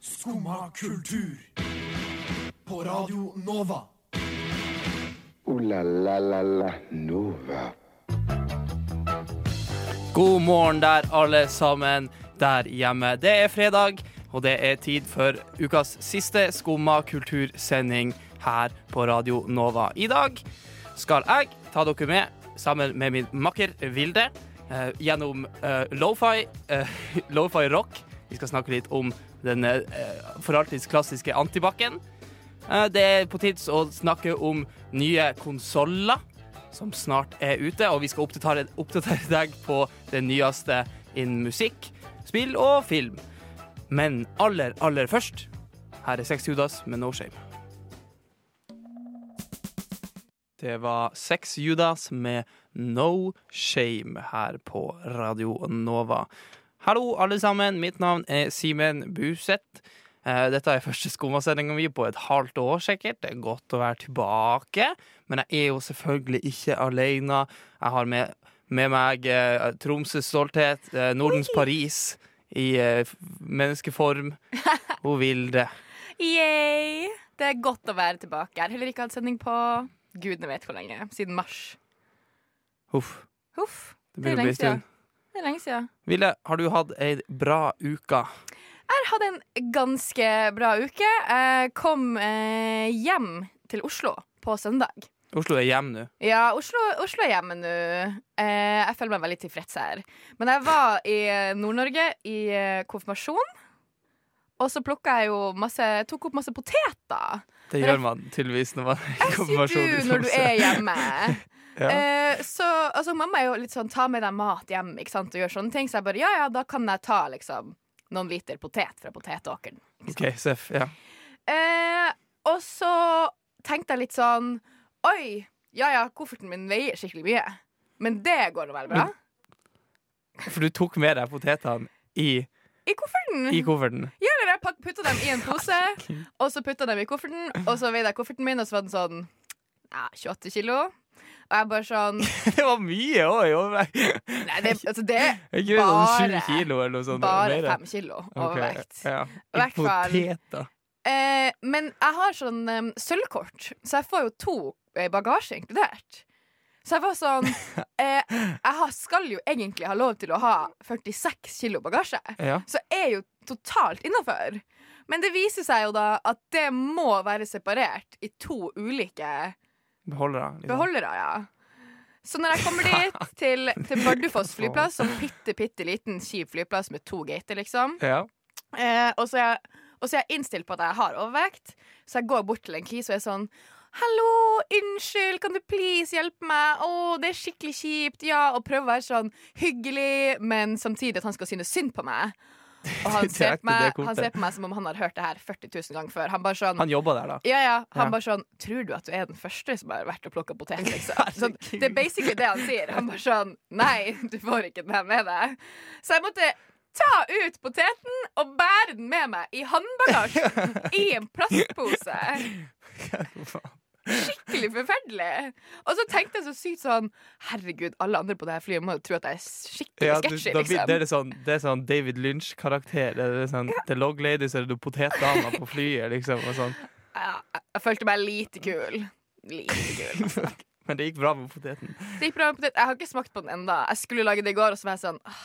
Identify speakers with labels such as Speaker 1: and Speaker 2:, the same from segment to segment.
Speaker 1: Skumma kultur. På Radio Nova.
Speaker 2: O-la-la-la-la Nova.
Speaker 3: God morgen der, alle sammen der hjemme. Det er fredag, og det er tid for ukas siste Skumma kultursending her på Radio Nova. I dag skal jeg ta dere med, sammen med min makker Vilde, eh, gjennom eh, lofi, eh, lofi rock. Vi skal snakke litt om den eh, for alltids klassiske antibac-en. Eh, det er på tids å snakke om nye konsoller som snart er ute, og vi skal oppdatere, oppdatere deg på det nyeste innen musikk, spill og film. Men aller, aller først, her er Sex Judas med No Shame. Det var Sex Judas med No Shame her på Radio Nova. Hallo, alle sammen. Mitt navn er Simen Buseth. Eh, Dette er første skummasendinga mi på et halvt år, sikkert. Det er godt å være tilbake. Men jeg er jo selvfølgelig ikke alene. Jeg har med, med meg eh, Tromsøs stolthet, eh, Nordens Paris i eh, menneskeform. Hun Vilde.
Speaker 4: Yay! Det er godt å være tilbake. Jeg har heller ikke hatt sending på gudene vet hvor lenge. Siden mars.
Speaker 3: Huff.
Speaker 4: Huff.
Speaker 3: Det
Speaker 4: Det er
Speaker 3: begynner å bli
Speaker 4: lenge
Speaker 3: en stund.
Speaker 4: siden. Det er lenge siden.
Speaker 3: Ville, har du hatt ei bra uke?
Speaker 4: Jeg har hatt en ganske bra uke. Jeg kom eh, hjem til Oslo på søndag.
Speaker 3: Oslo er hjem nå.
Speaker 4: Ja, Oslo, Oslo er hjemme nå. Eh, jeg føler meg veldig tilfreds her. Men jeg var i Nord-Norge i eh, konfirmasjon. Og så plukka jeg jo masse Tok opp masse poteter.
Speaker 3: Det gjør man tydeligvis når man er i
Speaker 4: Jeg sier du når du er hjemme.
Speaker 3: Ja.
Speaker 4: Eh, så altså, mamma er jo litt sånn ta med deg mat hjem ikke sant, og gjør sånne ting. Så jeg bare ja, ja, da kan jeg ta liksom noen liter potet fra potetåkeren.
Speaker 3: OK, Sef, Ja.
Speaker 4: Eh, og så tenkte jeg litt sånn Oi, ja ja, kofferten min veier skikkelig mye. Men det går nå vel bra?
Speaker 3: For du tok med deg potetene i,
Speaker 4: I kofferten?
Speaker 3: i kofferten.
Speaker 4: Ja, eller jeg putta dem i en pose, og så putta dem i kofferten, og så veide jeg kofferten min, og så var den sånn ja, 28 kilo. Og jeg bare sånn
Speaker 3: Det var mye òg!
Speaker 4: Nei, det, altså, det er
Speaker 3: Ikke sånn
Speaker 4: Bare-
Speaker 3: kilo eller noe sånt?
Speaker 4: bare
Speaker 3: mer.
Speaker 4: fem kilo
Speaker 3: overvekt.
Speaker 4: overvekt.
Speaker 3: Ja.
Speaker 4: Hvert.
Speaker 3: Poteter.
Speaker 4: Eh, men jeg har sånn um, sølvkort, så jeg får jo to i bagasje inkludert. Så jeg var sånn eh, Jeg har, skal jo egentlig ha lov til å ha 46 kilo bagasje.
Speaker 3: Ja.
Speaker 4: Så jeg er jo totalt innafor. Men det viser seg jo da at det må være separert i to ulike
Speaker 3: Beholdere. Liksom.
Speaker 4: beholdere, ja. Så når jeg kommer dit, til, til Bardufoss flyplass, som bitte, bitte liten, kjip flyplass med to gater, liksom,
Speaker 3: Ja.
Speaker 4: Eh, og, så jeg, og så er jeg innstilt på at jeg har overvekt, så jeg går bort til en kis og er sånn Hallo, unnskyld, kan du please hjelpe meg? Å, det er skikkelig kjipt. Ja, og prøve å være sånn hyggelig, men samtidig at han skal synes synd på meg. Og han ser, på meg, han ser på meg som om han har hørt det her 40 000 ganger før. Han bare sånn
Speaker 3: Han jobba der, da.
Speaker 4: ja, ja. Han
Speaker 3: Ja.
Speaker 4: bare sånn Tror du at du er den første som har vært og plukka potet? Liksom? Det er basically det han sier. Han bare sånn Nei, du får ikke den her med deg. Så jeg måtte ta ut poteten og bære den med meg i håndbagasjen i en plastpose. Skikkelig forferdelig. Og så tenkte jeg så sykt sånn Herregud, alle andre på det her flyet må jo tro at jeg er skikkelig
Speaker 3: Ja,
Speaker 4: sketchy, liksom.
Speaker 3: det, er sånn, det er sånn David Lynch-karakter. Det er sånn, ja. The Log Ladies eller er du potetdama på flyet, liksom. Sånn.
Speaker 4: Ja, jeg, følte meg lite kul. Lite kul, altså.
Speaker 3: Men det gikk bra med poteten.
Speaker 4: Det gikk bra med poteten. Jeg har ikke smakt på den enda Jeg skulle lage det i går, og så var jeg sånn «Åh,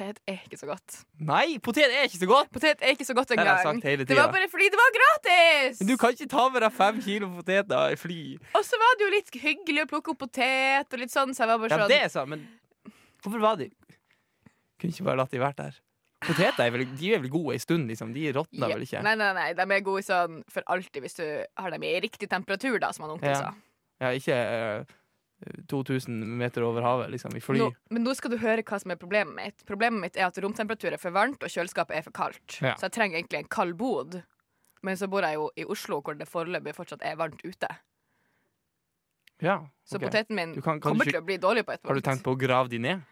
Speaker 4: Potet er ikke så godt.
Speaker 3: Nei, potet er ikke så godt!
Speaker 4: Potet er ikke så godt engang. Det var bare fordi det var gratis!
Speaker 3: Du kan ikke ta med deg fem kilo poteter i fly.
Speaker 4: Og så var det jo litt hyggelig å plukke opp potet, og litt sånn, så jeg var bare sånn
Speaker 3: Ja,
Speaker 4: sånn
Speaker 3: det er sant, men hvorfor var de Kunne ikke bare latt de vært der. Poteter er vel, de er vel gode en stund, liksom. De råtner
Speaker 4: Ja.
Speaker 3: vel ikke?
Speaker 4: Nei, nei, nei, de er gode sånn for alltid hvis du har dem i riktig temperatur, da, som han onkel
Speaker 3: Ja.
Speaker 4: sa.
Speaker 3: Ja, ikke eh, 2000 meter over havet, liksom, i fly.
Speaker 4: Nå, men nå skal du høre hva som er problemet mitt. Problemet mitt er at romtemperatur er for varmt, og kjøleskapet er for kaldt.
Speaker 3: Ja.
Speaker 4: Så jeg trenger egentlig en kald bod. Men så bor jeg jo i Oslo, hvor det foreløpig fortsatt er varmt ute.
Speaker 3: Ja,
Speaker 4: Så poteten min
Speaker 3: kan- kan
Speaker 4: kommer
Speaker 3: ikke-
Speaker 4: til å bli dårlig på et punkt.
Speaker 3: Har du tenkt på å grave de ned?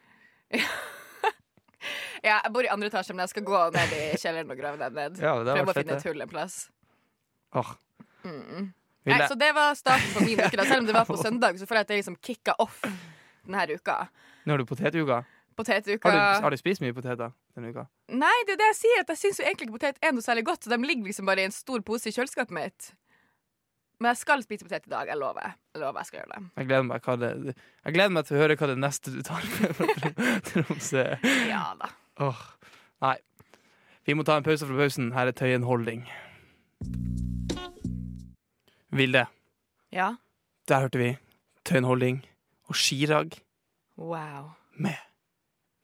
Speaker 4: Ja, jeg bor i andre etasje, men jeg skal gå ned i kjelleren og grave dem ned.
Speaker 3: Ja, det har
Speaker 4: Prøve å finne et hull en plass.
Speaker 3: Åh.
Speaker 4: Mm. Nei, så det var starten på min uke. Da. Selv om det var på søndag, så føler jeg at det liksom kicka off denne uka.
Speaker 3: Nå har du potetuka.
Speaker 4: Potetuka
Speaker 3: Har du, har du spist mye poteter denne uka?
Speaker 4: Nei, det er det jeg sier, at jeg syns egentlig ikke potet er noe særlig godt, så de ligger liksom bare i en stor pose i kjøleskapet mitt. Men jeg skal spise potet i dag, jeg lover. Jeg lover jeg skal gjøre det.
Speaker 3: Jeg gleder meg, det, jeg gleder meg til å høre hva det neste du tar med Tromsø.
Speaker 4: Ja da.
Speaker 3: Åh, Nei. Vi må ta en pause fra pausen. Her er Tøyen Holding. Vilde,
Speaker 4: Ja.
Speaker 3: der hørte vi Tøyen Holding og Chirag
Speaker 4: Wow.
Speaker 3: med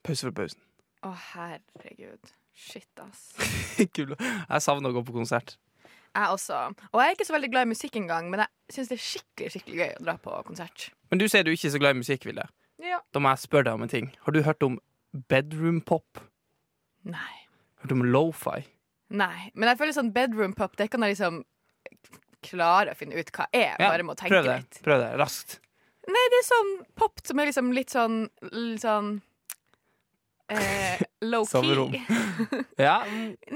Speaker 3: pause fra pausen.
Speaker 4: Å, herregud. Shit, ass.
Speaker 3: Kul. Jeg savner å gå på konsert.
Speaker 4: Jeg også. Og jeg er ikke så veldig glad i musikk engang, men jeg syns det er skikkelig skikkelig gøy å dra på konsert.
Speaker 3: Men du sier du ikke er så glad i musikk, Vilde.
Speaker 4: Ja.
Speaker 3: Da må jeg spørre deg om en ting. Har du hørt om bedroom pop?
Speaker 4: Nei.
Speaker 3: Hørt om lofi?
Speaker 4: Nei. Men jeg føler sånn bedroom pop, det kan jeg liksom klare å finne ut hva er, bare må tenke
Speaker 3: prøv det.
Speaker 4: litt.
Speaker 3: Prøv det raskt.
Speaker 4: Nei, det er sånn pop som er liksom litt sånn Litt sånn eh, low-key.
Speaker 3: Ja,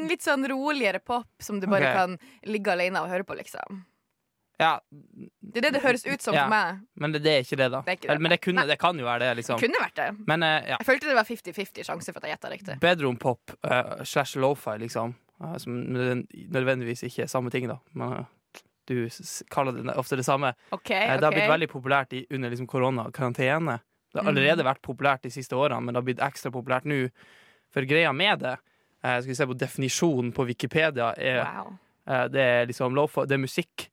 Speaker 4: litt sånn roligere pop som du bare
Speaker 3: okay.
Speaker 4: kan ligge alene og høre på, liksom.
Speaker 3: ja,
Speaker 4: Det er det det høres ut som
Speaker 3: Ja.
Speaker 4: for meg.
Speaker 3: men det, det er ikke det, da.
Speaker 4: Det ikke det.
Speaker 3: Men det, kunne, det kan jo være det, liksom.
Speaker 4: Kunne vært det.
Speaker 3: Men eh, ja.
Speaker 4: Jeg følte det var 50-50 sjanse for at jeg gjetta riktig.
Speaker 3: Bedroom pop uh, slash lofi, liksom. Uh, som nødvendigvis ikke er samme ting, da. Men eh, du kaller det ofte det samme.
Speaker 4: Okay,
Speaker 3: Eh, Det har blitt veldig populært i, under liksom korona og karantene. Det har
Speaker 4: Mhm.
Speaker 3: allerede vært populært de siste årene, men det har blitt ekstra populært nå. For greia med det, eh, skal vi se på definisjonen på Wikipedia, er
Speaker 4: Wow.
Speaker 3: eh, det er liksom det er musikk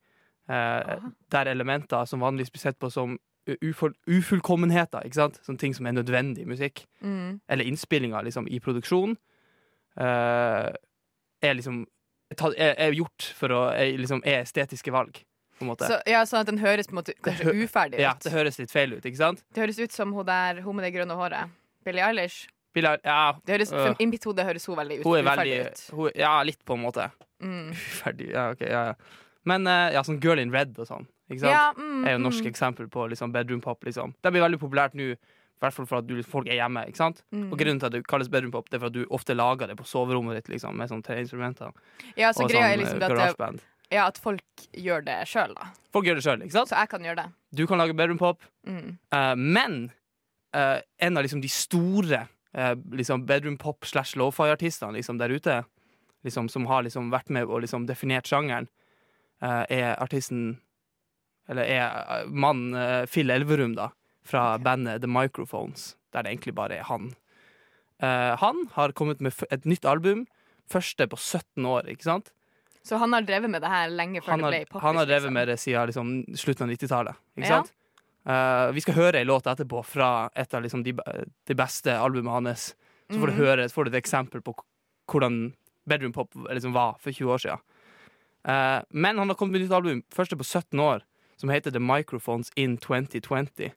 Speaker 3: eh, der elementer som vanligvis blir sett på som ufull, ufullkommenheter, ikke sant? Sånne ting som er nødvendig musikk
Speaker 4: Mm.
Speaker 3: eller innspillinger liksom, i produksjon, eh, er liksom er, gjort for å liksom, er estetiske valg, på en måte.
Speaker 4: Så, ja, sånn at den høres på en måte kanskje uferdig ut.
Speaker 3: ja, det høres litt feil ut, ikke sant?
Speaker 4: Det høres ut som hun der, hun med det grønne håret. Billie Eilish.
Speaker 3: Billie, ja,
Speaker 4: Det høres,
Speaker 3: uh,
Speaker 4: I mitt hode høres hun veldig ut,
Speaker 3: hun er
Speaker 4: uferdig
Speaker 3: veldig
Speaker 4: ut.
Speaker 3: hun, Ja, litt, på en måte.
Speaker 4: Mm.
Speaker 3: Uferdig. Ja, ok, ja, ja. Men uh, ja, sånn Girl in Red og sånn, ikke sant?
Speaker 4: Ja, mm,
Speaker 3: er jo norsk
Speaker 4: mm,
Speaker 3: eksempel på liksom bedroom pop. Liksom. Det blir veldig populært nå, i hvert fall for at du, folk er hjemme. ikke sant?
Speaker 4: mm.
Speaker 3: Og Grunnen til at det kalles bedroom pop, det er for at du ofte lager det på soverommet ditt liksom, med sånne tre instrumenter.
Speaker 4: Ja, så
Speaker 3: og
Speaker 4: greia er
Speaker 3: sånn
Speaker 4: liksom
Speaker 3: eh,
Speaker 4: at, det, ja, at folk gjør det sjøl, da.
Speaker 3: Folk gjør det sjøl, ikke sant?
Speaker 4: Så jeg kan gjøre det.
Speaker 3: Du kan lage bedroom pop,
Speaker 4: Mm.
Speaker 3: Uh, men uh, en av liksom de store uh, liksom bedroom pop slash lofi-artistene liksom, der ute, liksom, som har liksom vært med og liksom definert sjangeren, er artisten Eller er mannen Phil Elverum, da, fra bandet The Microphones, der det egentlig bare er han. Uh, han har kommet med et nytt album, første på 17 år, ikke sant?
Speaker 4: Så han har drevet med det her lenge før
Speaker 3: har,
Speaker 4: det ble poppis?
Speaker 3: han har drevet
Speaker 4: liksom.
Speaker 3: med det siden liksom, slutten av 90-tallet. Ikke
Speaker 4: Ja.
Speaker 3: sant? Eh, vi skal høre ei låt etterpå fra et av liksom, de, de beste albumene hans. Så får du
Speaker 4: Mhm.
Speaker 3: høre får du et eksempel på hvordan bedroom pop liksom, var for 20 år siden. Uh, men han har kommet med et nytt album, første på 17 år, som heter The Microphones in 2020.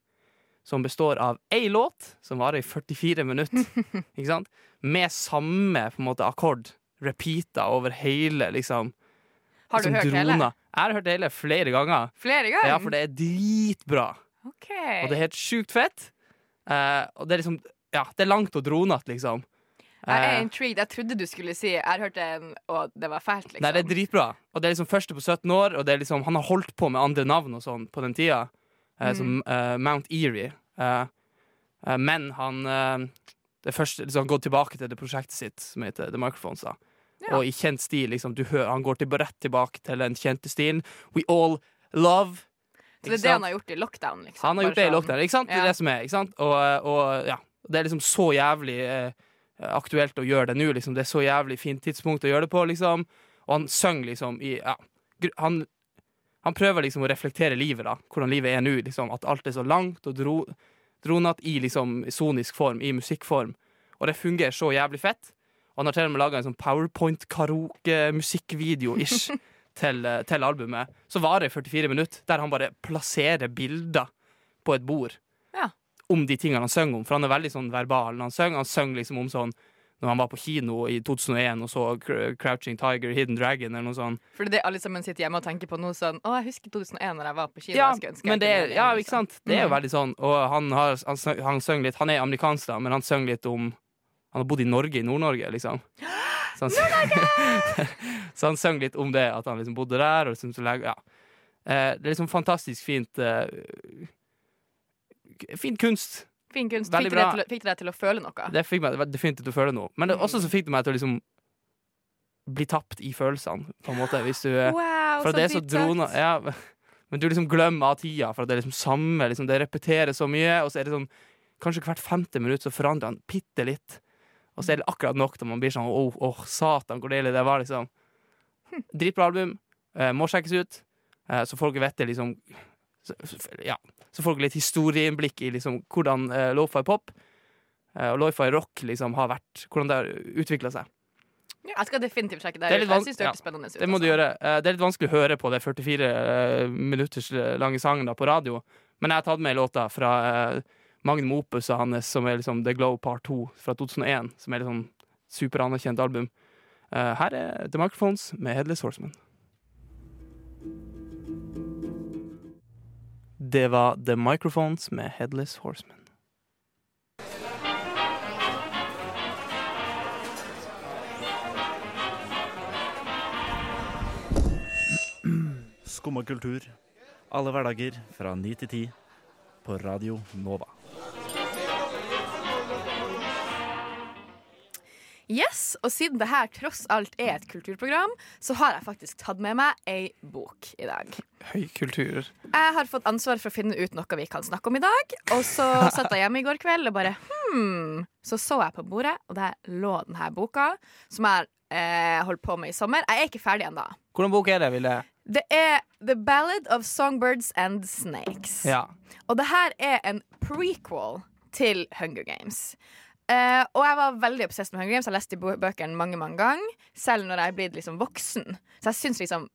Speaker 3: Som består av én låt som varer i 44 minutter, ikke sant? med samme på en måte, akkord repeata over hele liksom,
Speaker 4: Har du
Speaker 3: som
Speaker 4: hørt hele?
Speaker 3: Jeg har hørt hele flere ganger.
Speaker 4: Flere ganger?
Speaker 3: Ja, for det er dritbra.
Speaker 4: OK.
Speaker 3: Og det er helt sjukt fett. Eh, og det er liksom Ja, det er langt og dronete, liksom.
Speaker 4: Jeg er
Speaker 3: Eh,
Speaker 4: intrigued. Jeg trodde du skulle si Jeg har hørt den, og det var fælt, liksom.
Speaker 3: Nei, det er dritbra. Og det er liksom første på 17 år, og det liksom, han har holdt på med andre navn og sånn på den tida,
Speaker 4: Mm.
Speaker 3: som eh, Mount Erie. Eh, eh, men han eh, det første, liksom, gått tilbake til det prosjektet sitt som heter The Microphones. da
Speaker 4: Ja.
Speaker 3: Og i kjent stil, liksom, du hører, han går til, rett tilbake til den kjente stilen. We all love.
Speaker 4: Så det er det han har gjort i lockdown, liksom.
Speaker 3: Han har gjort det i
Speaker 4: sånn-
Speaker 3: lockdown, ikke sant? Det er det som er, ikke sant? Og, og ja, det er liksom så jævlig eh, aktuelt å gjøre det nå, liksom. Det er så jævlig fint tidspunkt å gjøre det på, liksom. Og han synger liksom i ja, han, han prøver liksom å reflektere livet, da. Hvordan livet er nå, liksom. At alt er så langt og dro, dronete i liksom sonisk form, i musikkform. Og det fungerer så jævlig fett. Og han har til og med laga en sånn powerpoint-karaoke-musikkvideo-ish til, eh, til albumet. Så varer det 44 minutter, der han bare plasserer bilder på et bord
Speaker 4: Ja.
Speaker 3: om de tingene han synger om. For han er veldig sånn verbal han synger. Han synger liksom om sånn når han var på kino i 2001 og så Crouching Tiger, Hidden Dragon eller noe sånt.
Speaker 4: Fordi det alle sammen sitter hjemme og tenker på nå sånn Å, jeg husker 2001 når jeg var på kino.
Speaker 3: Ja, men det er, ja, ikke
Speaker 4: liksom.
Speaker 3: sant? Det er jo
Speaker 4: Mm.
Speaker 3: veldig sånn. Og han har han, han søng litt Han er amerikansk, da, men han søng litt om Han har bodd i Norge, i Nord-Norge, liksom. Så han, så han søng litt om det, at han liksom bodde der. Og liksom, så ja. Eh, det er liksom fantastisk fint eh, Fin kunst.
Speaker 4: Fin kunst. Fikk det, å- fikk det deg til å føle noe?
Speaker 3: Det fikk meg definitivt til å føle noe. Men det,
Speaker 4: Mm.
Speaker 3: også så fikk det meg til å liksom bli tapt i følelsene, på en måte. Hvis du
Speaker 4: Wow,
Speaker 3: For det er så drona ja, Men du liksom glemmer av tida, for det er liksom samme liksom, Det repeterer så mye, og så er det sånn Kanskje hvert femte minutt så forandrer han bitte litt. Og så er det akkurat nok til man blir sånn åh, åh, satan, hvor deilig det var, liksom.
Speaker 4: Hm.
Speaker 3: Dritbra album. Eh, må sjekkes ut. Eh, så folk vet det, liksom Ja. Så får dere litt historieinnblikk i liksom hvordan eh, lofi pop eh, og lofi rock liksom har vært Hvordan det har utvikla seg.
Speaker 4: Ja, Jeg skal definitivt sjekke det.
Speaker 3: Det
Speaker 4: Jeg synes det
Speaker 3: ja.
Speaker 4: ut.
Speaker 3: Det må du
Speaker 4: altså.
Speaker 3: gjøre. Eh, Det er litt vanskelig å høre på det 44 eh, minutters lange sangen da på radio, men jeg har tatt med låta fra Magnum Magnum og hans, som er liksom The Glow Part 2 fra 2001, som er et sånn superanerkjent album. Eh, Her er The Microphones med Headless Horseman. Det var The Microphones med Headless Horseman.
Speaker 5: Skumma kultur. Alle hverdager fra 9 til 10 på Radio Nova.
Speaker 4: Yes, og siden det her tross alt er et kulturprogram, så har jeg faktisk tatt med meg ei bok i dag.
Speaker 3: Høy kultur.
Speaker 4: Jeg har fått ansvar for å finne ut noe vi kan snakke om i dag. Og så satt jeg hjemme i går kveld og bare hmm. Så så jeg på bordet, og der lå denne boka, som jeg eh, holdt på med i sommer. Jeg er ikke ferdig ennå.
Speaker 3: Hvordan bok er det, Ville?
Speaker 4: Det er The Ballad of Songbirds and Snakes.
Speaker 3: Ja.
Speaker 4: Og det her er en prequel til Hunger Games. Eh, og jeg var veldig obsessed med Hunger Games. Jeg leste de bøkene mange mange ganger, selv når jeg er blitt liksom voksen. Så jeg syns liksom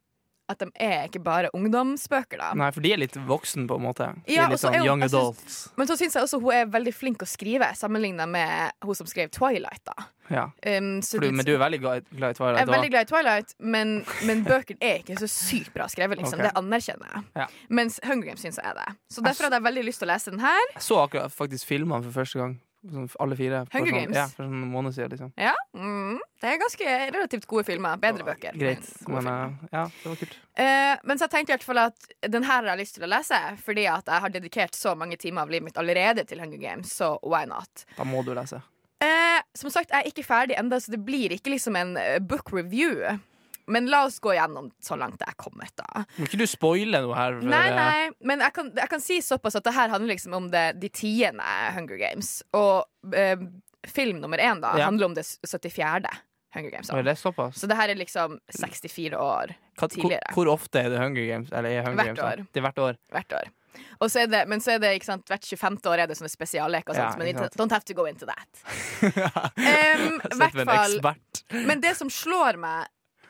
Speaker 4: at de er ikke bare ungdomsbøker, da.
Speaker 3: Nei, for de er litt voksen, på en måte. De
Speaker 4: Ja,
Speaker 3: er litt sånn
Speaker 4: er hun-
Speaker 3: young
Speaker 4: jeg synes-
Speaker 3: adults.
Speaker 4: Men så syns jeg også hun er veldig flink å skrive, sammenligna med hun som skrev Twilight. da
Speaker 3: Ja.
Speaker 4: um, så
Speaker 3: du, men du er veldig glad, i Twilight?
Speaker 4: jeg er veldig glad i Twilight, men, men bøkene er ikke så sykt bra skrevet. Liksom.
Speaker 3: Okay.
Speaker 4: Det anerkjenner jeg.
Speaker 3: Ja.
Speaker 4: Mens Hunger Games syns jeg er det. Så derfor hadde jeg veldig lyst til å lese den her.
Speaker 3: Jeg så akkurat faktisk filmene for første gang. Sånn, alle fire.
Speaker 4: Hunger
Speaker 3: sånn,
Speaker 4: Games?
Speaker 3: Ja, for sånn en måned siden, liksom.
Speaker 4: Ja, mm, Det er ganske relativt gode filmer. Bedre bøker.
Speaker 3: Greit. men,
Speaker 4: Men
Speaker 3: eh, ja, det var kult.
Speaker 4: Eh, men så jeg tenkte i hvert fall at den her har jeg lyst til å lese, fordi at jeg har dedikert så mange timer av livet mitt allerede til Hunger Games, så why not?
Speaker 3: Da må du lese.
Speaker 4: Eh, som sagt, jeg er ikke ferdig ennå, så det blir ikke liksom en eh, book review. Men la oss gå gjennom så langt jeg er kommet, da.
Speaker 3: Må ikke du spoile noe her?
Speaker 4: Nei, nei, men jeg kan, jeg kan si såpass at det her handler liksom om det, de tiende Hunger Games. Og eh, film nummer én da
Speaker 3: Ja.
Speaker 4: handler om det 74. Hunger Games. Da.
Speaker 3: det.
Speaker 4: Så det her er liksom 64 år
Speaker 3: Hva, hvor,
Speaker 4: tidligere.
Speaker 3: hvor ofte er det Hunger Games? Eller er Hunger
Speaker 4: Hvert
Speaker 3: Games,
Speaker 4: år.
Speaker 3: Det er hvert år.
Speaker 4: hvert år. Og så er det, men så er det ikke sant, hvert 25. år er det sånne spesialleker
Speaker 3: Ja,
Speaker 4: men
Speaker 3: sant.
Speaker 4: don't have to go into that.
Speaker 3: um,
Speaker 4: hvert fall- Men det som slår meg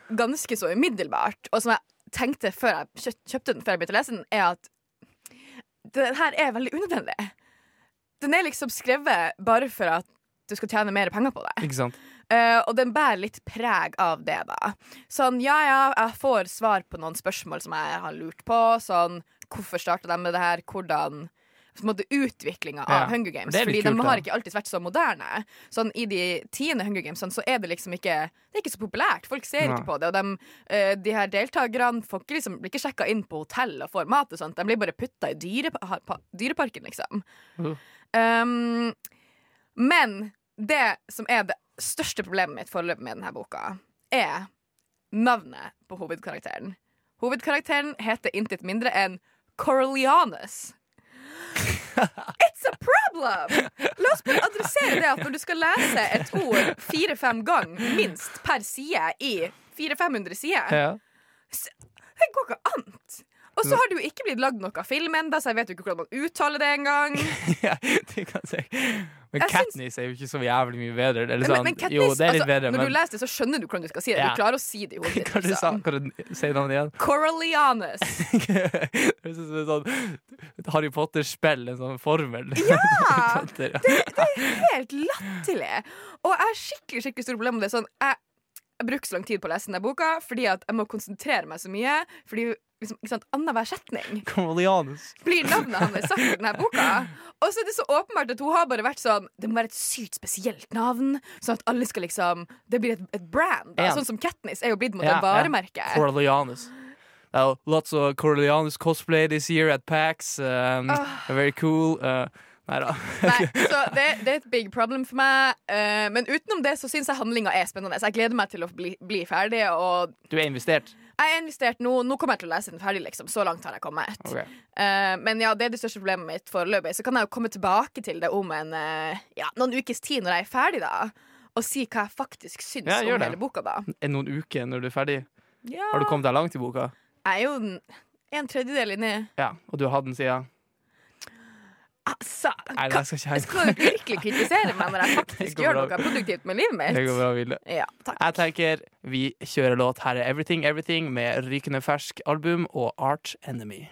Speaker 4: ganske så umiddelbart, og som jeg tenkte før jeg kjøpte den, før jeg begynte å lese den, er at den her er veldig unødvendig. Den er liksom skrevet bare for at du skal tjene mer penger på det.
Speaker 3: Ikke sant?
Speaker 4: Uh, og den bærer litt preg av det, da. Sånn, ja ja, jeg får svar på noen spørsmål som jeg har lurt på. Sånn, hvorfor starta de med det her? Hvordan utviklinga av
Speaker 3: Ja,
Speaker 4: Hunger Games.
Speaker 3: det
Speaker 4: Fordi
Speaker 3: kult,
Speaker 4: de har ikke alltid vært så moderne. Sånn, I de tiende Hunger Games så er det liksom ikke Det er ikke så populært. Folk ser
Speaker 3: ja.
Speaker 4: ikke på det. Og de, eh, de her deltakerne liksom, blir ikke sjekka inn på hotell og får mat og sånt. De blir bare putta i dyrepa dyreparken, liksom.
Speaker 3: Mm.
Speaker 4: Um, men det som er det største problemet mitt foreløpig med denne boka, er navnet på hovedkarakteren. Hovedkarakteren heter intet mindre enn Corleanus. It's a problem! La oss bare adressere det at når du skal lese et ord fire-fem ganger minst per side i 400-500 sider,
Speaker 3: Ja.
Speaker 4: det går ikke an! Og så har det jo ikke blitt lagd noe film ennå, så jeg vet jo ikke hvordan man uttaler det engang.
Speaker 3: ja, det kan jeg si. Men
Speaker 4: Jeg
Speaker 3: Katniss er jo ikke så jævlig mye bedre. Eller
Speaker 4: Men,
Speaker 3: sånn.
Speaker 4: men Katniss,
Speaker 3: jo, det er litt
Speaker 4: altså,
Speaker 3: bedre,
Speaker 4: når
Speaker 3: men
Speaker 4: du leser det, så skjønner du hvordan du skal si det.
Speaker 3: Ja.
Speaker 4: Du klarer å si det i hodet ditt.
Speaker 3: Hva sa
Speaker 4: Liksom.
Speaker 3: Kan du si navnet igjen?
Speaker 4: Corleanus.
Speaker 3: Det høres ut som et sånn Harry Potter-spill, en sånn formel.
Speaker 4: Ja!
Speaker 3: Ja.
Speaker 4: Det, det er helt latterlig. Og jeg har skikkelig skikkelig store problemer med det. Sånn, jeg, jeg bruker så lang tid på å lese denne boka fordi at jeg må konsentrere meg så mye. Fordi liksom, ikke sant, Annenhver setning
Speaker 3: Corleanus.
Speaker 4: blir navnet hans sagt i denne boka. Og så er det så åpenbart at hun har bare vært sånn Det må være et sykt spesielt navn, sånn at alle skal liksom Det blir et, et brand. Da. Sånn som Katniss er jo blitt mot
Speaker 3: yeah,
Speaker 4: et varemerke.
Speaker 3: Yeah. Er lots of Corleanus cosplay this year at PAX. Um,
Speaker 4: uh.
Speaker 3: Very cool. Uh, Nei
Speaker 4: så det, det er et big problem for meg. Uh, men utenom det så syns jeg handlinga er spennende. Så jeg gleder meg til å bli, bli ferdig. Og
Speaker 3: Du er investert?
Speaker 4: jeg er investert nå. Nå kommer jeg til å lese den ferdig, liksom. Så langt har jeg kommet.
Speaker 3: Okay.
Speaker 4: Uh, men ja, det er det største problemet mitt foreløpig. Så kan jeg jo komme tilbake til det om en, uh, ja, noen ukes tid når jeg er ferdig, da. Og si hva jeg faktisk syns
Speaker 3: Ja,
Speaker 4: om hele boka, da.
Speaker 3: Er noen uker når du er ferdig?
Speaker 4: Ja,
Speaker 3: Har du kommet deg langt i boka?
Speaker 4: Jeg er jo en, en tredjedel inni.
Speaker 3: Ja. Og du har hatt den siden?
Speaker 4: Altså,
Speaker 3: Nei, jeg skal jeg
Speaker 4: skal virkelig kritisere meg når jeg faktisk gjør noe produktivt med livet
Speaker 3: Det går
Speaker 4: mitt?
Speaker 3: bra, Ville.
Speaker 4: Ja.
Speaker 3: Jeg tenker vi kjører låt. Her er Everything Everything med rykende fersk album og Arch Enemy.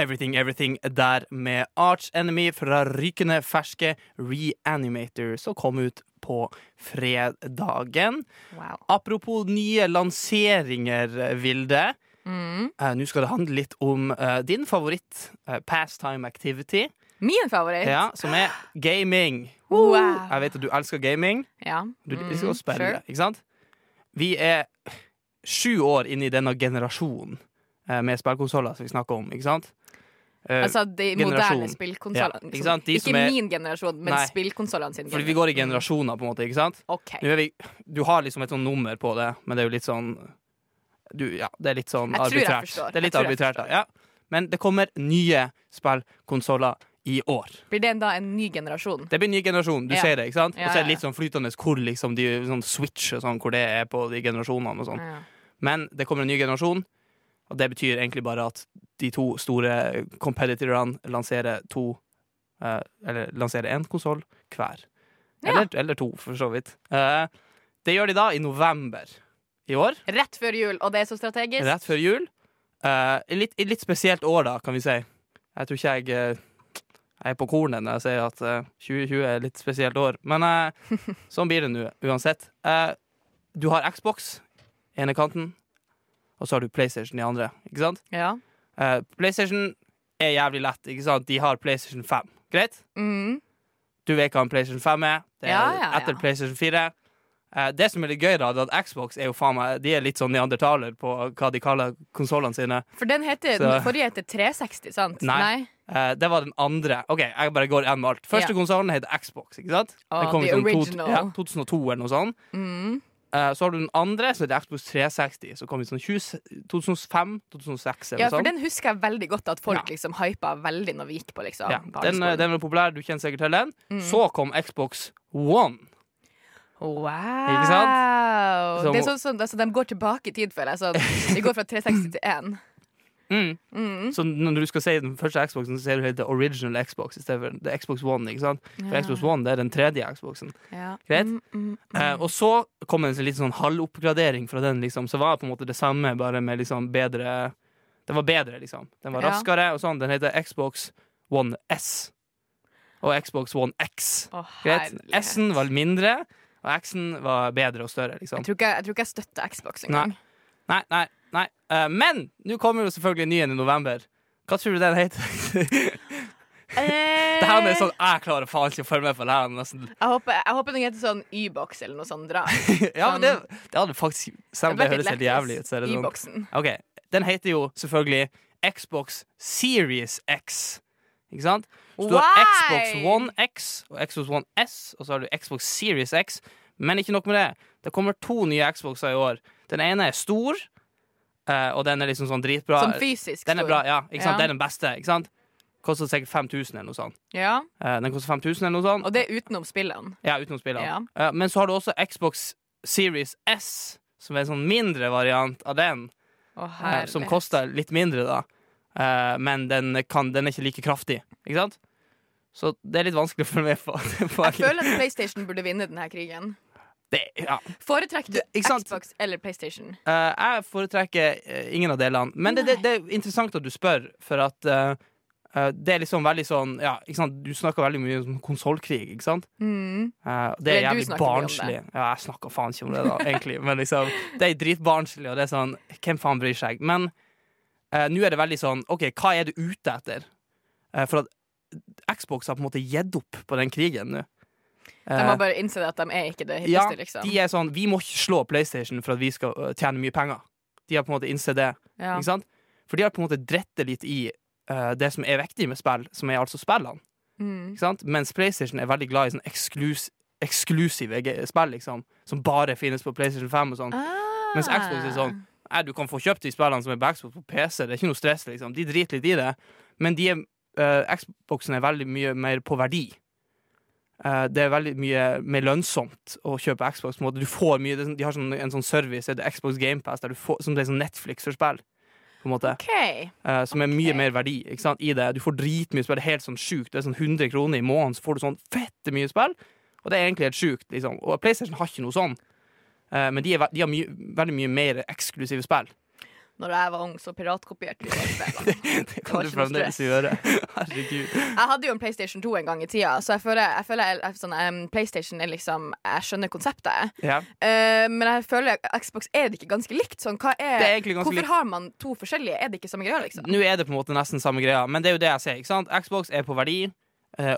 Speaker 3: Everything Everything der med Arch Enemy fra rykende ferske Reanimator, som kom ut på fredagen.
Speaker 4: Wow.
Speaker 3: Apropos nye lanseringer, Vilde.
Speaker 4: Mm.
Speaker 3: Uh, Nå skal det handle litt om uh, din favoritt, uh, pastime activity,
Speaker 4: Min favoritt?
Speaker 3: ja, som er gaming.
Speaker 4: Wow.
Speaker 3: Jeg vet at du elsker gaming.
Speaker 4: Ja.
Speaker 3: Du
Speaker 4: Mm,
Speaker 3: elsker å spille,
Speaker 4: sure.
Speaker 3: ikke sant? Vi er sju år inn i denne generasjonen med spillkonsoller som vi snakker om, ikke sant?
Speaker 4: Altså de moderne spillkonsollene.
Speaker 3: Ja, ikke sant? De
Speaker 4: ikke
Speaker 3: er-
Speaker 4: min generasjon, men spillkonsollene sin.
Speaker 3: fordi vi går i generasjoner, på en måte, ikke sant? Okay. Vi, du har liksom et sånn nummer på det, men det er jo litt sånn du, Ja, det er litt sånn
Speaker 4: Jeg
Speaker 3: arbitrært. Det er litt arbitrært, ja. Men det kommer nye spillkonsoller i år.
Speaker 4: Blir det da en ny generasjon?
Speaker 3: Det blir en ny generasjon, du
Speaker 4: Ja.
Speaker 3: ser det, ikke sant? Og så er det litt sånn flytende hvor liksom de sånn switch og sånn, hvor det er på de generasjonene og sånn. Men det kommer en ny generasjon, og det betyr egentlig bare at de to store competitorene lanserer to uh, Eller lanserer én konsoll hver. Eller, eller to, for så vidt. Uh, det gjør de da i november i år.
Speaker 4: Rett før jul, og det er så strategisk.
Speaker 3: Rett før jul. Uh, litt, litt spesielt år, da, kan vi si. Jeg tror ikke jeg uh, jeg er på kornet når jeg sier at uh, 2020 er et litt spesielt år. Men uh, sånn blir det nå, uansett. Uh, du har Xbox, i ene kanten, og så har du PlayStation i andre. Ikke sant?
Speaker 4: Ja.
Speaker 3: Eh, PlayStation er jævlig lett. ikke sant? De har PlayStation 5. Greit?
Speaker 4: Mm.
Speaker 3: Du vet hva en PlayStation 5 er. Det er
Speaker 4: ja, ja.
Speaker 3: etter PlayStation 4. Eh, det som er litt gøy, da, er at Xbox er jo faen meg De er litt sånn neandertaler på hva de kaller konsollene sine.
Speaker 4: For den, heter,
Speaker 3: Så-
Speaker 4: den forrige heter 360, sant?
Speaker 3: Nei. Eh, det var den andre. OK, jeg bare går igjen med alt. Første
Speaker 4: Ja.
Speaker 3: konsollen heter Xbox. ikke sant?
Speaker 4: Oh,
Speaker 3: Den kom i sånn ja, 2002 eller noe sånt.
Speaker 4: Mm.
Speaker 3: Eh, så har du den andre, som heter Xbox 360, som kom i sånn 2005-2006.
Speaker 4: Ja, for den husker jeg veldig godt at folk
Speaker 3: Ja.
Speaker 4: liksom hypa veldig når vi gikk på liksom,
Speaker 3: Ja, den, den var populær, du kjenner sikkert til den.
Speaker 4: Mm.
Speaker 3: Så kom Xbox One.
Speaker 4: Wow!
Speaker 3: Så-
Speaker 4: det er sånn, sånn altså, De går tilbake i tid, føler jeg. Sånn, de går fra 360 til 1.
Speaker 3: Mm.
Speaker 4: Mm.
Speaker 3: Så når du skal si den første Xboxen, så sier du the original Xbox i stedet for the Xbox One. ikke sant? For
Speaker 4: Ja.
Speaker 3: Xbox One det er den tredje Xboxen.
Speaker 4: Ja.
Speaker 3: Greit.
Speaker 4: Mm, mm, mm.
Speaker 3: Eh, og så kom en litt sånn halvoppgradering fra den, liksom. Så var det på en måte det samme, bare med liksom bedre Den var bedre, liksom. Den var
Speaker 4: Ja.
Speaker 3: raskere og sånn. Den heter Xbox One S. Og Xbox One X.
Speaker 4: Oh,
Speaker 3: Greit? S-en var mindre, og X-en var bedre og større, liksom.
Speaker 4: jeg tror, ikke, jeg tror ikke jeg støtter Xbox
Speaker 3: Nei.
Speaker 4: engang.
Speaker 3: Nei, nei, nei. Eh, men nå kommer jo selvfølgelig nyen i november. Hva tror du den heter? det her er sånn Jeg klarer faen ikke å følge med på det her. Nesten.
Speaker 4: Jeg håper, jeg håper den heter sånn Y-box eller noe sånt. Dra.
Speaker 3: ja, men det, det hadde faktisk Selv om det høres helt jævlig ut, så er det sånn.
Speaker 4: Y-boksen.
Speaker 3: Ok, Den heter jo selvfølgelig Xbox Series X. Ikke sant? Så du har? Xbox One X og Xbox One S, og så har du Xbox Series X. Men ikke nok med det. Det kommer to nye Xboxer i år. Den ene er stor, eh, og den er liksom sånn dritbra.
Speaker 4: Som fysisk
Speaker 3: Den er bra, ja. Ikke sant?
Speaker 4: Ja.
Speaker 3: Det er den beste. ikke sant? Koster sikkert 5000 eller noe sånt.
Speaker 4: Ja,
Speaker 3: Eh, den koster 5000 eller noe sånt.
Speaker 4: Og det er utenom spillene.
Speaker 3: Ja, utenom spillene.
Speaker 4: Ja.
Speaker 3: Eh, men så har du også Xbox Series S, som er en sånn mindre variant av den.
Speaker 4: Å,
Speaker 3: som koster litt mindre, da. Eh, men den, kan, den er ikke like kraftig. Ikke sant? Så det er litt vanskelig følge med på. på
Speaker 4: Jeg føler at PlayStation burde vinne denne krigen.
Speaker 3: det, ja.
Speaker 4: Foretrekker du Xbox eller PlayStation?
Speaker 3: Uh, jeg foretrekker eh, ingen av delene. Men det, det, det er interessant at du spør, for at uh, det er liksom veldig sånn ja? Du snakker veldig mye om konsollkrig, ikke sant?
Speaker 4: Mm.
Speaker 3: Uh, det er jævlig barnslig. Ja, jeg snakker faen ikke om det, da, egentlig. Men liksom, det er dritbarnslig, og det er sånn Hvem faen bryr seg? Men eh, nå er det veldig sånn OK, hva er du ute etter? Eh, for at Xbox har på en måte gitt opp på den krigen nå.
Speaker 4: De
Speaker 3: har
Speaker 4: må bare innse at de er ikke det
Speaker 3: ja,
Speaker 4: liksom.
Speaker 3: de er sånn Vi må ikke slå PlayStation for at vi skal øh, tjene mye penger. De har på en måte innsett det.
Speaker 4: Ja.
Speaker 3: Ikke sant? For de har på en måte dritt det litt i uh, det som er viktig med spill, som er altså spillene.
Speaker 4: Mm.
Speaker 3: Ikke sant? Mens PlayStation er veldig glad i sånn eksklus eksklusive spill, liksom, som bare finnes på PlayStation 5 og sånn.
Speaker 4: Ah.
Speaker 3: Mens Xbox er sånn Nei, du kan få kjøpt de spillene som er på Xbox på PC, det er ikke noe stress, liksom. De driter litt i det. Men de er, eh, Xboxen er veldig mye mer på verdi. Eh, det er veldig mye mer lønnsomt å kjøpe Xbox. På en måte. Du får mye, det sånn- de har sånn, en sånn service, det er Xbox GamePass, som det er sånn Netflix for spill. På en måte.
Speaker 4: Okay.
Speaker 3: Eh, som er mye mer verdi sant, i det. Du får dritmye spill. Det er helt sånn sjukt. Det er sånn 100 kroner i måneden, så får du sånn fette mye spill. Og det er egentlig helt sjukt. Liksom. Og PlayStation har ikke noe sånn. Eh, men de, er, de har mye, veldig mye mer eksklusive spill.
Speaker 4: Når jeg var ung, så piratkopierte vi de spillene.
Speaker 3: Det kan
Speaker 4: det du
Speaker 3: fremdeles gjøre. Herregud.
Speaker 4: Jeg hadde jo en PlayStation 2 en gang i tida, så jeg føler, jeg føler jeg, sånn, um, PlayStation er liksom Jeg skjønner konseptet.
Speaker 3: Yeah.
Speaker 4: Uh, men jeg føler Xbox er det ikke ganske likt. Sånn, er,
Speaker 3: ganske
Speaker 4: hvorfor
Speaker 3: likt.
Speaker 4: har man to forskjellige? Er det ikke samme greia, liksom?
Speaker 3: Nå er det på en måte nesten samme greia, men det er jo det jeg sier. Xbox er på verdi, eh,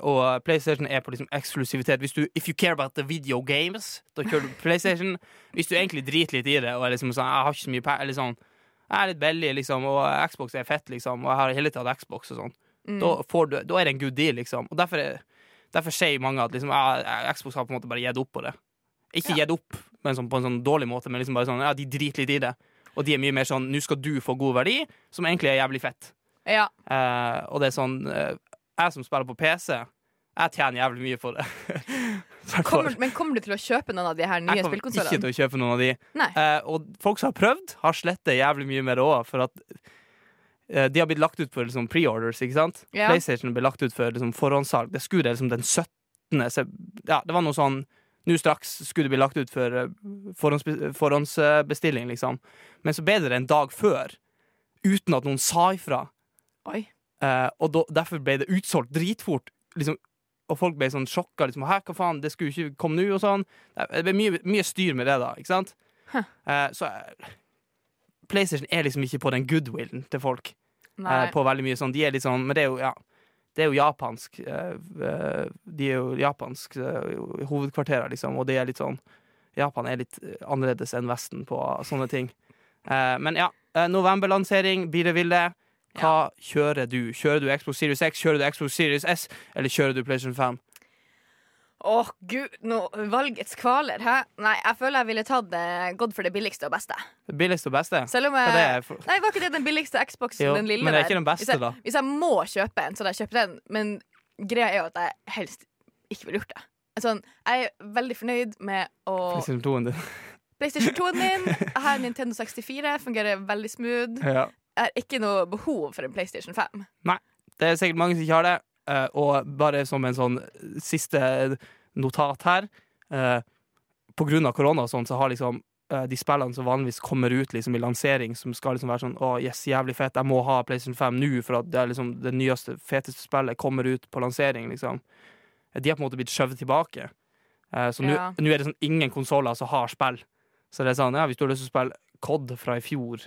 Speaker 3: og PlayStation er på liksom eksklusivitet. Hvis du, if you care about the video games, da kjører du PlayStation. Hvis du egentlig driter litt i det og er liksom sånn, jeg har ikke så mye eller sånn, jeg er litt billig, liksom, og Xbox er fett, liksom, og jeg har hele tiden hatt Xbox og sånn,
Speaker 4: Mm.
Speaker 3: da, får du, da er det en good deal, liksom. Og derfor, er, derfor sier mange at liksom, jeg, Xbox har på en måte bare gitt opp på det. Ikke
Speaker 4: Ja.
Speaker 3: gitt opp men sånn, på en sånn dårlig måte, men liksom bare sånn, ja, de driter litt i det. Og de er mye mer sånn, nå skal du få god verdi, som egentlig er jævlig fett.
Speaker 4: Ja.
Speaker 3: Uh, og det er sånn eh, Jeg som spiller på PC, jeg tjener jævlig mye på det.
Speaker 4: Kommer, men kommer du til å kjøpe noen av de her nye
Speaker 3: jeg kommer ikke til å kjøpe noen av de. Eh, og folk som har prøvd, har slettet jævlig mye med det òg, for at uh, de har blitt lagt ut for liksom, pre-orders, ikke sant?
Speaker 4: Ja.
Speaker 3: PlayStation ble lagt ut for liksom, forhåndssalg. Det skulle det liksom den 17. Så, ja, det var noe sånn Nå straks skulle det bli lagt ut for eh, forhåndsbestilling, liksom. Men så ble det en dag før, uten at noen sa ifra.
Speaker 4: Oi.
Speaker 3: Eh, og da, derfor ble det utsolgt dritfort. Liksom, og folk ble sånn sjokka. Liksom, Hæ, hva faen, det skulle ikke komme nå, og sånn. Det ble mye, mye styr med det, da. Ikke sant?
Speaker 4: Huh.
Speaker 3: Eh, så eh, PlayStation er liksom ikke på den goodwillen til folk. Eh, på veldig mye sånn. De er litt sånn Men det er jo, ja. Det er jo japansk. de er jo japansk hovedkvarterer, liksom, og det er litt sånn Japan er litt annerledes enn Vesten på sånne ting. Men ja, novemberlansering, blir det ville. Hva kjører du? Kjører du Xbox Series X, kjører du Xbox Series S, eller kjører du PlayStation 5?
Speaker 4: Åh, gud, nå, valgets kvaler, hæ? Nei, jeg føler jeg ville tatt det, gått for det billigste og beste.
Speaker 3: Det billigste og beste?
Speaker 4: Selv om jeg
Speaker 3: det er for...
Speaker 4: Nei, var ikke det den billigste Xboxen?
Speaker 3: Jo,
Speaker 4: den lille
Speaker 3: men det er ikke den beste,
Speaker 4: hvis jeg,
Speaker 3: da.
Speaker 4: Hvis jeg må kjøpe en, så hadde jeg kjøpt den. Men greia er jo at jeg helst ikke ville gjort det. Sånn, jeg er veldig fornøyd med å
Speaker 3: PlayStation 2-en din?
Speaker 4: PlayStation 2-en min. Jeg har Nintendo 64, fungerer veldig smooth.
Speaker 3: ja.
Speaker 4: Har ikke noe behov for en PlayStation 5. Nei.
Speaker 3: Det er sikkert mange som ikke har det. Uh, og bare som en sånn siste notat her uh, På grunn av korona og sånn, så har liksom uh, de spillene som vanligvis kommer ut liksom, i lansering, som skal liksom være sånn Å, yes, jævlig fett, jeg må ha PlayStation 5 nå, for at det er liksom det nyeste, feteste spillet kommer ut på lansering, liksom. De har på en måte blitt skjøvet tilbake. Så nå
Speaker 4: Ja.
Speaker 3: nå er det sånn ingen konsoller som har spill. Så det er sånn, ja, hvis du har lyst til å spille COD fra i fjor,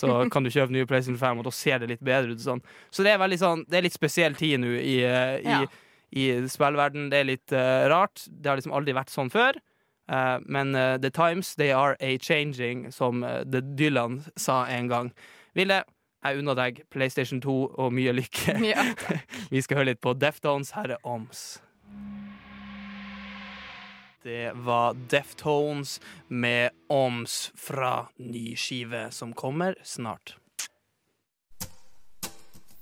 Speaker 3: så kan du kjøpe nye PlayStation 5, og da ser det litt bedre ut. Sånn. Så det er veldig sånn Det er litt spesiell tid nå i, eh, i,
Speaker 4: Ja.
Speaker 3: i spillverden. Det er litt uh, rart. Det har liksom aldri vært sånn før. Uh, men uh, the times, they are a changing, som The Dylan sa en gang. Ville, jeg unner deg PlayStation 2 og mye lykke.
Speaker 4: Ja.
Speaker 3: Vi skal høre litt på Deftones. Her er Oms. Det var Deftones med Oms fra ny skive som kommer snart.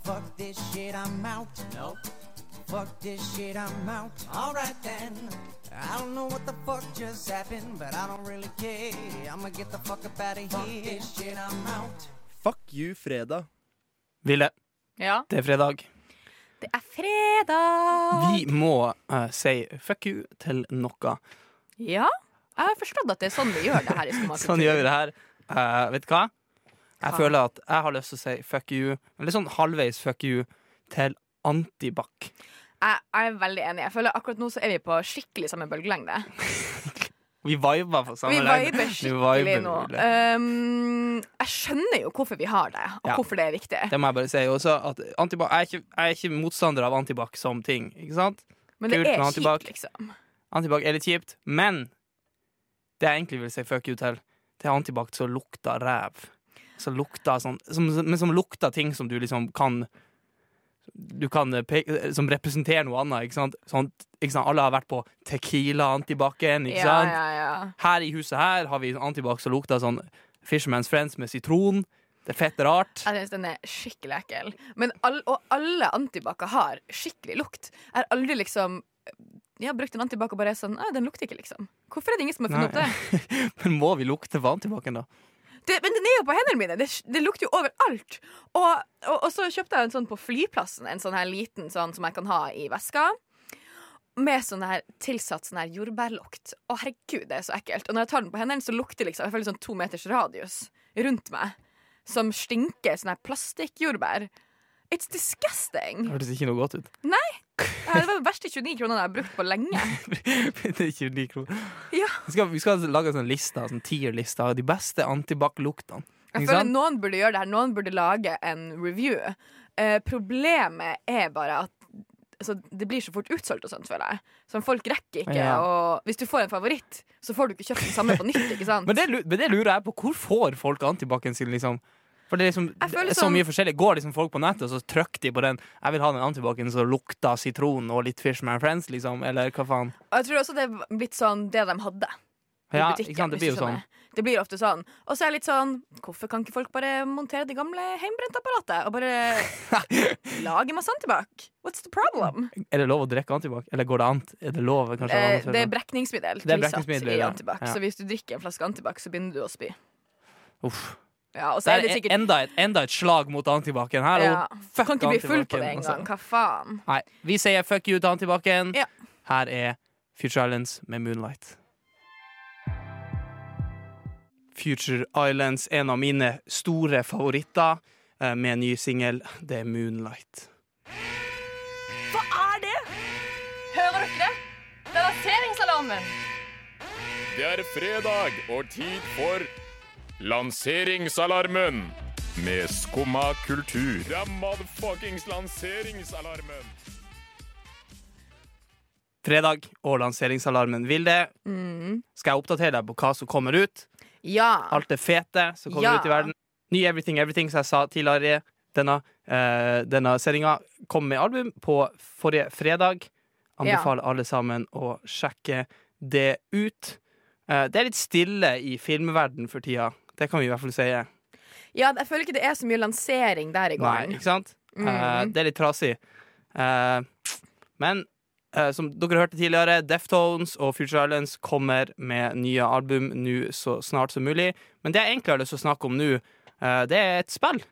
Speaker 6: Fuck this shit, I'm out. Nope. Fuck this shit, I'm out. Alright then. I don't know what the fuck just happened, but I don't really care. I'ma get the fuck up out of here. Fuck this shit, I'm out.
Speaker 7: Fuck you, fredag.
Speaker 3: Ville,
Speaker 4: ja.
Speaker 3: det er fredag.
Speaker 4: Det er fredag!
Speaker 3: Vi må uh, si fuck you til noe.
Speaker 4: Ja. Jeg har forstått at det er sånn vi gjør det her i
Speaker 3: Sånn gjør vi det her. Uh, vet du hva? Jeg
Speaker 4: Hva?
Speaker 3: føler at jeg har lyst til å si fuck you, eller sånn halvveis fuck you, til Antibac.
Speaker 4: Jeg, jeg er veldig enig. Jeg føler Akkurat nå så er vi på skikkelig samme bølgelengde.
Speaker 3: Vi viber på samme
Speaker 4: Vi viber skikkelig nå. Um, jeg skjønner jo hvorfor vi har det, og
Speaker 3: Ja.
Speaker 4: hvorfor det er viktig.
Speaker 3: Det må jeg bare si også. Jeg, er ikke, jeg er ikke motstander av Antibac som ting. Ikke sant?
Speaker 4: Men det
Speaker 3: kult
Speaker 4: er kjipt, liksom.
Speaker 3: Antibac er litt kjipt, men det jeg egentlig vil si fuck you til, det er Antibac som lukter ræv. Som lukter sånn, som, men som lukter ting som du liksom kan du kan eh, peke, som representerer noe annet. Ikke sant? Sånn, ikke sant? Alle har vært på Tequila Antibac-en.
Speaker 4: Ja, ja, ja.
Speaker 3: Her i huset her har vi Antibac som lukter sånn Fisherman's Friends med sitron. Det er fett rart.
Speaker 4: Jeg synes den er skikkelig ekkel. Men all, og alle antibac har skikkelig lukt. Jeg har aldri liksom Jeg har brukt en antibac og bare sånn «Å, Den lukter ikke, liksom. Hvorfor er det ingen som har funnet opp det?
Speaker 3: Men må vi lukte på Antibacen, da?
Speaker 4: Det? Men den er jo på hendene mine! Det, det lukter jo overalt. Og, og, og så kjøpte jeg en sånn på flyplassen, en sånn her liten sånn som jeg kan ha i veska. Med sånn her tilsatt sånn her jordbærlukt. Å, herregud, det er så ekkelt. Og når jeg tar den på hendene, så lukter liksom, jeg føler sånn to meters radius rundt meg. Som stinker sånn her plastikkjordbær. It's disgusting!
Speaker 3: Det hørtes ikke noe godt ut.
Speaker 4: Nei! Det var de verste 29 kronene jeg har brukt på lenge.
Speaker 3: det er 29 kroner.
Speaker 4: Ja.
Speaker 3: Vi skal, vi skal lage en sånn liste, sånn tier-liste av de beste antibac-luktene.
Speaker 4: Jeg føler? Noen burde gjøre det her. Noen burde lage en review. Eh, problemet er bare at altså, det blir så fort utsolgt og sånt, føler jeg. Så folk rekker ikke.
Speaker 3: Ja.
Speaker 4: Og hvis du får en favoritt, så får du ikke kjøpt den samme på nytt.
Speaker 3: Men det, men det lurer jeg på. Hvor får folk Antibacen sin, liksom? For det er, liksom, det er så mye forskjellig. Går liksom folk på nettet og så trykker de på den 'Jeg vil ha den Antibacen som lukter sitron og litt Fishman Friends', liksom? Eller hva faen?
Speaker 4: Og jeg tror også det er blitt sånn det de hadde.
Speaker 3: Ja,
Speaker 4: butikken,
Speaker 3: ikke sant? Det blir jo sånn.
Speaker 4: Det blir ofte sånn. Og så er jeg litt sånn Hvorfor kan ikke folk bare montere det gamle heimbrentapparatet og bare lage masse antibac? What's the problem?
Speaker 3: Er det lov å drikke Antibac? Eller går det an? Er det lov? Kanskje,
Speaker 4: Eh, det er brekningsmiddel
Speaker 3: Det
Speaker 4: tilsatt i antibac.
Speaker 3: Ja.
Speaker 4: Så hvis du drikker en flaske antibac, så begynner du å spy.
Speaker 3: Uff.
Speaker 4: Ja, og så
Speaker 3: Det
Speaker 4: er det
Speaker 3: er
Speaker 4: sikkert
Speaker 3: enda et, enda et slag mot Antibacen her.
Speaker 4: ja.
Speaker 3: fuck
Speaker 4: Kan ikke bli full på det
Speaker 3: en
Speaker 4: engang. Hva faen?
Speaker 3: Nei, vi sier fuck you til Antibacen.
Speaker 4: Ja.
Speaker 3: Her er Future Islands med Moonlight. Future Islands, en av mine store favoritter, eh, med en ny singel. Det er Moonlight.
Speaker 4: Hva er det? Hører dere det? Det er raseringsalarmen
Speaker 7: Det er fredag og tid for Lanseringsalarmen med Skumma kultur. Det er motherfuckings lanseringsalarmen.
Speaker 3: Fredag og lanseringsalarmen. Vilde,
Speaker 4: Mm.
Speaker 3: skal jeg oppdatere deg på hva som kommer ut?
Speaker 4: Ja.
Speaker 3: Alt det fete som kommer
Speaker 4: Ja.
Speaker 3: ut i verden. Ny Everything Everything, som jeg sa tidligere. Denne, uh, denne sendinga kom med album på forrige fredag. Anbefaler alle sammen å sjekke det ut. Uh, det er litt stille i filmverden for tida. Det kan vi i hvert fall si.
Speaker 4: ja, jeg føler ikke det er så mye lansering der i
Speaker 3: Nei,
Speaker 4: går.
Speaker 3: ikke sant?
Speaker 4: Mm.
Speaker 3: Uh, det er litt trasig. Uh, men uh, som dere hørte tidligere, Deftones og Future Islands kommer med nye album nå så snart som mulig. Men det jeg egentlig har lyst til å snakke om nå, eh, det er et spill.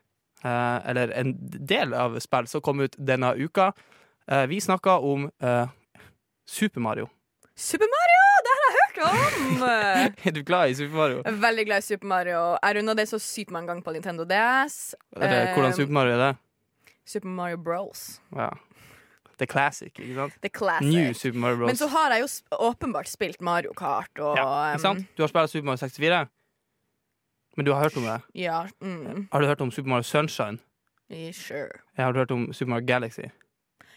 Speaker 3: Eh, eller en del av spill som kom ut denne uka. Eh, vi snakka om eh, Super Mario.
Speaker 4: Super Mario! Det har jeg hørt om!
Speaker 3: Er du glad i Super Mario?
Speaker 4: Veldig glad i Super Mario. Jeg runda det så sykt mange ganger på Nintendo DS. Eh,
Speaker 3: hvordan Super Mario er det?
Speaker 4: Super Mario Bros.
Speaker 3: Ja. Det er classic, ikke sant?
Speaker 4: The classic.
Speaker 3: New Super Mario Bros.
Speaker 4: Men så har jeg jo åpenbart spilt Mario Kart og
Speaker 3: ja, ikke sant? Du har spilt Super Mario 64, men du har hørt om det?
Speaker 4: um, Ja, mm,
Speaker 3: Har du hørt om Super Mario Sunshine?
Speaker 4: sure.
Speaker 3: Jeg har du hørt om Super Mario Galaxy?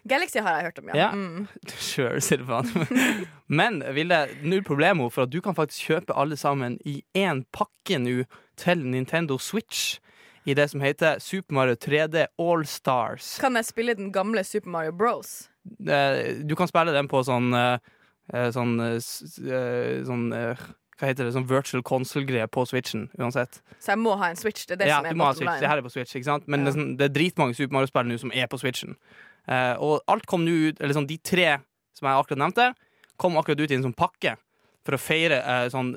Speaker 4: Galaxy har jeg hørt om, ja.
Speaker 3: Ja.
Speaker 4: Mm.
Speaker 3: Sure, faen. Men Vilde, null problemo, for at du kan faktisk kjøpe alle sammen i én pakke nå til Nintendo Switch. I det som heter Super Mario 3D All Stars.
Speaker 4: Kan jeg spille den gamle Super Mario Bros?
Speaker 3: Eh, Du kan spille den på sånn eh, eh, Sånn, sånn Hva heter det? Sånn virtual console-greie på Switchen, uansett.
Speaker 4: Så jeg må ha en Switch. Det er det
Speaker 3: ja,
Speaker 4: som er
Speaker 3: du må ha
Speaker 4: bottom
Speaker 3: Switch. Det her er på Switch, ikke sant? Men
Speaker 4: Ja.
Speaker 3: det, sånn, det er dritmange Super Mario-spill nå som er på Switchen. Eh, og alt kom nå ut Eller sånn de tre som jeg akkurat nevnte, kom akkurat ut i en sånn pakke for å feire eh, sånn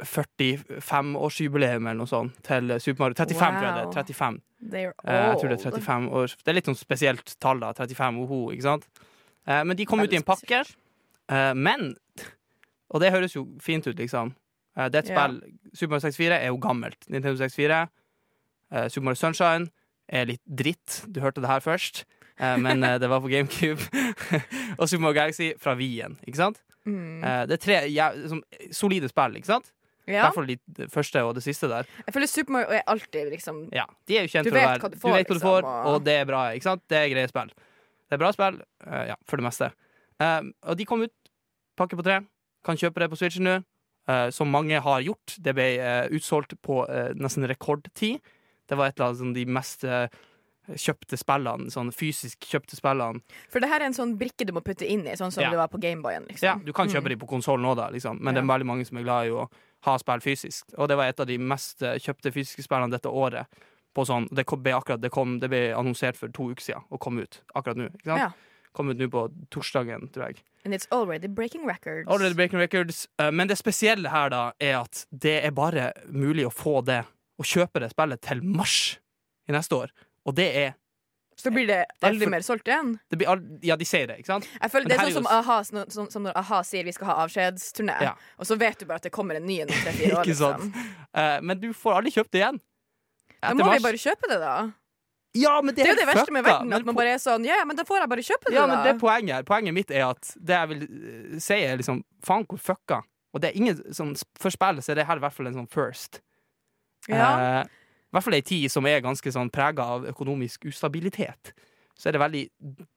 Speaker 3: 45-årsjubileum eller noe sånt til Super Mario. 35, tror jeg det er. 35. Eh, jeg tror det er 35 år. Det er litt sånn spesielt tall, da. 35, oho, ikke sant? Eh, men de kom ut i en pakke. Eh, men Og det høres jo fint ut, liksom. Det er et spill Super Mario 64 er jo gammelt. Nintendo 64. eh, Super Mario Sunshine er litt dritt. Du hørte det her først. Eh, men eh, det var på GameCube. og Super Mario Galaxy fra Wien, ikke sant?
Speaker 4: Mm.
Speaker 3: Eh, det er tre ja, som, solide spill, ikke sant? I
Speaker 4: Ja.
Speaker 3: hvert fall de- det første og det siste der.
Speaker 4: Jeg føler Super Mario er alltid liksom
Speaker 3: Ja, de er jo kjent
Speaker 4: Du vet hva du
Speaker 3: Du
Speaker 4: får,
Speaker 3: vet hva du
Speaker 4: liksom,
Speaker 3: får,
Speaker 4: og-
Speaker 3: og det er bra, ikke sant? Det er greie spill. Det er bra spill, uh, ja, for det meste. Uh, og de kom ut, pakke på tre. Kan kjøpe det på Switchen nå, uh, som mange har gjort. Det ble utsolgt på nesten rekordtid. Det var et eller annet som de mest kjøpte spillene, sånn fysisk kjøpte spillene.
Speaker 4: For det her er en sånn brikke du må putte inn i, sånn som
Speaker 3: Ja.
Speaker 4: det var på Gameboyen. Liksom.
Speaker 3: Ja, du kan kjøpe de på konsollen òg, liksom. men det er veldig mange som er glad i å ha spill fysisk. Og det var et av de mest eh, kjøpte fysiske spillene dette året. På sånn, det, kom, ble akkurat, det, kom, det ble annonsert for to uker siden og kom ut akkurat nå.
Speaker 4: Ja.
Speaker 3: Kom ut nå på torsdagen, tror jeg.
Speaker 4: And it's already breaking records.
Speaker 3: Already Breaking Records. Eh, Men det spesielle her da er at det er bare mulig å få det, å kjøpe det spillet til mars i neste år. Og det er
Speaker 4: Så da blir det aldri mer solgt igjen.
Speaker 3: det blir all, Ja, de sier det, ikke sant?
Speaker 4: Jeg føler Det er sånn som, aha, sånn, som når a-ha sier vi skal ha avskjedsturné,
Speaker 3: Ja.
Speaker 4: og så vet du bare at det kommer en ny en om tre-fire år. Liksom.
Speaker 3: uh, Men du får aldri kjøpt det igjen.
Speaker 4: Da må
Speaker 3: mars.
Speaker 4: vi bare kjøpe det, da.
Speaker 3: Ja, men det
Speaker 4: Det er jo det verste med verden, at man bare er sånn Ja, men da får jeg bare kjøpe det,
Speaker 3: Ja,
Speaker 4: da.
Speaker 3: men det er poenget her. Poenget mitt er at det jeg vil eh, si, er liksom Faen, hvor fucka. Og det er ingen sånn For spillet så er det her i hvert fall en sånn first.
Speaker 4: ja.
Speaker 3: Eh, I hvert fall ei tid som er ganske sånn prega av økonomisk ustabilitet. Så er det veldig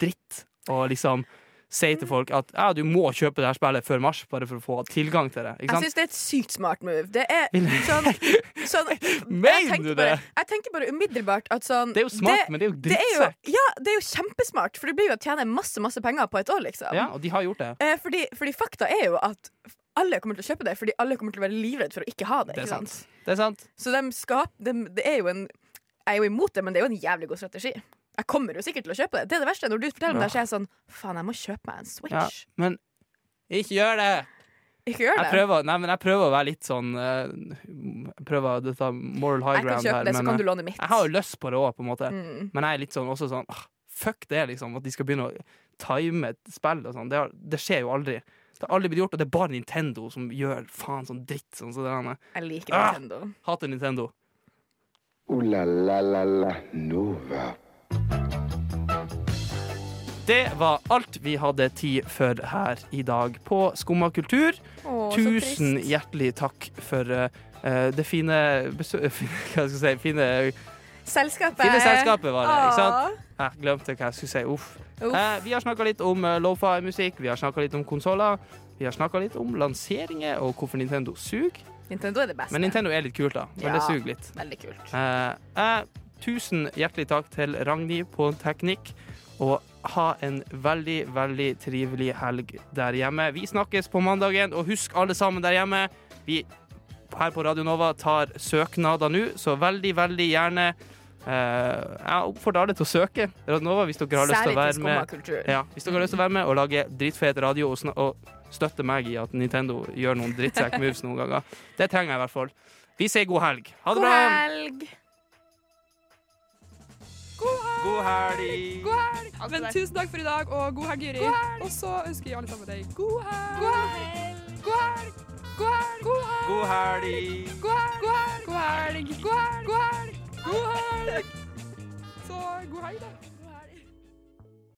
Speaker 3: dritt å liksom si til folk at ja, du må kjøpe det her spillet før mars bare for å få tilgang til det.
Speaker 4: Jeg syns det er et sykt smart move. Det er sånn, sånn
Speaker 3: Mener
Speaker 4: du
Speaker 3: du
Speaker 4: bare,
Speaker 3: det?
Speaker 4: Jeg tenker bare umiddelbart at sånn
Speaker 3: Det er jo smart, men det er jo
Speaker 4: det er jo,
Speaker 3: drittsekk.
Speaker 4: ja, det er jo kjempesmart, for det blir jo å tjene masse masse penger på et år, liksom.
Speaker 3: Ja, og de har gjort det.
Speaker 4: Eh, fordi, fordi fakta er jo at alle kommer til å kjøpe det, fordi alle kommer til å være livredd for å ikke ha det.
Speaker 3: Det er sant.
Speaker 4: sant?
Speaker 3: Det er sant.
Speaker 4: Så de skap, de, det er jo en Jeg er jo imot det, men det er jo en jævlig god strategi. Jeg kommer jo sikkert til å kjøpe det. Det er det verste. Når du forteller om det, så er jeg sånn Faen, jeg må kjøpe meg en Switch.
Speaker 3: Ja, men ikke gjør det!
Speaker 4: Ikke gjør
Speaker 3: Jeg
Speaker 4: det.
Speaker 3: prøver, nei, men jeg prøver å være litt sånn eh, Jeg prøver å ta moral high
Speaker 4: Jeg kan
Speaker 3: ground
Speaker 4: kjøpe
Speaker 3: her.
Speaker 4: det, så kan
Speaker 3: eh,
Speaker 4: du låne mitt.
Speaker 3: Jeg har jo lyst på det òg, på en måte.
Speaker 4: Mm.
Speaker 3: Men jeg er litt sånn også sånn ah, Fuck det, liksom. At de skal begynne å time et spill og sånn. Det, det skjer jo aldri. Det har aldri blitt gjort, og det er bare Nintendo som gjør faen sånn dritt. Sånn, så det er,
Speaker 4: Jeg liker
Speaker 3: Ah!
Speaker 4: Nintendo.
Speaker 3: hater Nintendo.
Speaker 2: Ooh la la la la Nova.
Speaker 3: Det var alt vi hadde tid for her i dag på Skumma kultur.
Speaker 4: Å,
Speaker 3: Tusen hjertelig takk for uh, det fine besø... Hva skal jeg si? Fine,
Speaker 4: Selskapet.
Speaker 3: fine selskapet var det, ikke sant? Jeg glemte hva jeg skulle si. Uff.
Speaker 4: Uff.
Speaker 3: Eh, vi har snakka litt om uh, lofi-musikk, vi har snakka litt om konsoller. Vi har snakka litt om lanseringer og hvorfor Nintendo suger.
Speaker 4: Nintendo er det beste.
Speaker 3: Men Nintendo er litt kult, da. Men
Speaker 4: Ja.
Speaker 3: det suger litt.
Speaker 4: Veldig kult.
Speaker 3: Eh, eh, tusen hjertelig takk til Ragnhild på Teknikk. Og ha en veldig, veldig trivelig helg der hjemme. Vi snakkes på mandagen, og husk alle sammen der hjemme. Vi her på Radio Nova tar søknader nå, så veldig, veldig gjerne Uh, Jeg oppfordrer alle til å søke Radio Nova hvis dere har lyst til å være med. Ja, hvis dere har lyst til å være med og lage dritfet radio og, og støtte meg i at Nintendo gjør noen drittsekk moves noen ganger. Det trenger jeg i hvert fall. Vi sier god helg. Ha det
Speaker 4: God
Speaker 3: bra!
Speaker 4: helg!
Speaker 3: God helg!
Speaker 8: God helg! Men tusen takk for i dag, og god helg, Jyri. Og så ønsker jeg alle sammen deg. God helg! God helg! God helg!
Speaker 3: God helg!
Speaker 8: God helg! God helg! God helg! God helg! God helg! God helg! Så god helg, da.